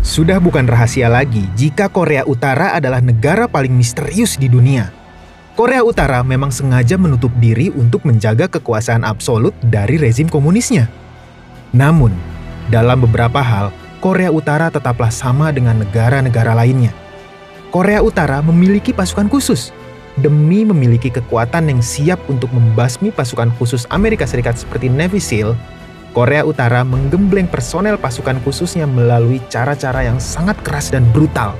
Sudah bukan rahasia lagi jika Korea Utara adalah negara paling misterius di dunia. Korea Utara memang sengaja menutup diri untuk menjaga kekuasaan absolut dari rezim komunisnya. Namun, dalam beberapa hal, Korea Utara tetaplah sama dengan negara-negara lainnya. Korea Utara memiliki pasukan khusus demi memiliki kekuatan yang siap untuk membasmi pasukan khusus Amerika Serikat seperti Navy SEAL Korea Utara menggembleng personel pasukan khususnya melalui cara-cara yang sangat keras dan brutal.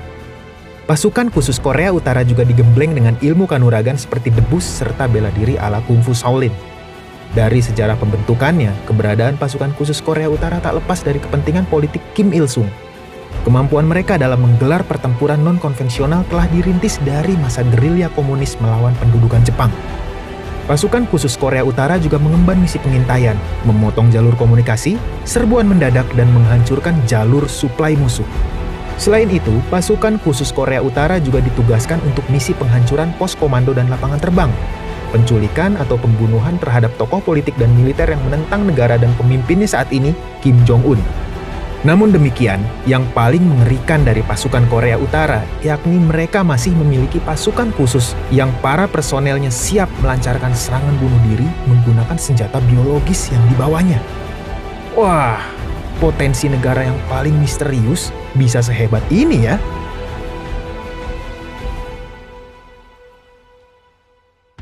Pasukan khusus Korea Utara juga digembleng dengan ilmu kanuragan seperti debus serta bela diri ala kungfu Shaolin. Dari sejarah pembentukannya, keberadaan pasukan khusus Korea Utara tak lepas dari kepentingan politik Kim Il-sung. Kemampuan mereka dalam menggelar pertempuran non-konvensional telah dirintis dari masa gerilya komunis melawan pendudukan Jepang. Pasukan khusus Korea Utara juga mengemban misi pengintaian, memotong jalur komunikasi, serbuan mendadak, dan menghancurkan jalur suplai musuh. Selain itu, pasukan khusus Korea Utara juga ditugaskan untuk misi penghancuran pos komando dan lapangan terbang, penculikan atau pembunuhan terhadap tokoh politik dan militer yang menentang negara dan pemimpinnya saat ini, Kim Jong-un. Namun demikian, yang paling mengerikan dari pasukan Korea Utara yakni mereka masih memiliki pasukan khusus yang para personelnya siap melancarkan serangan bunuh diri menggunakan senjata biologis yang dibawanya. Wah, potensi negara yang paling misterius bisa sehebat ini ya.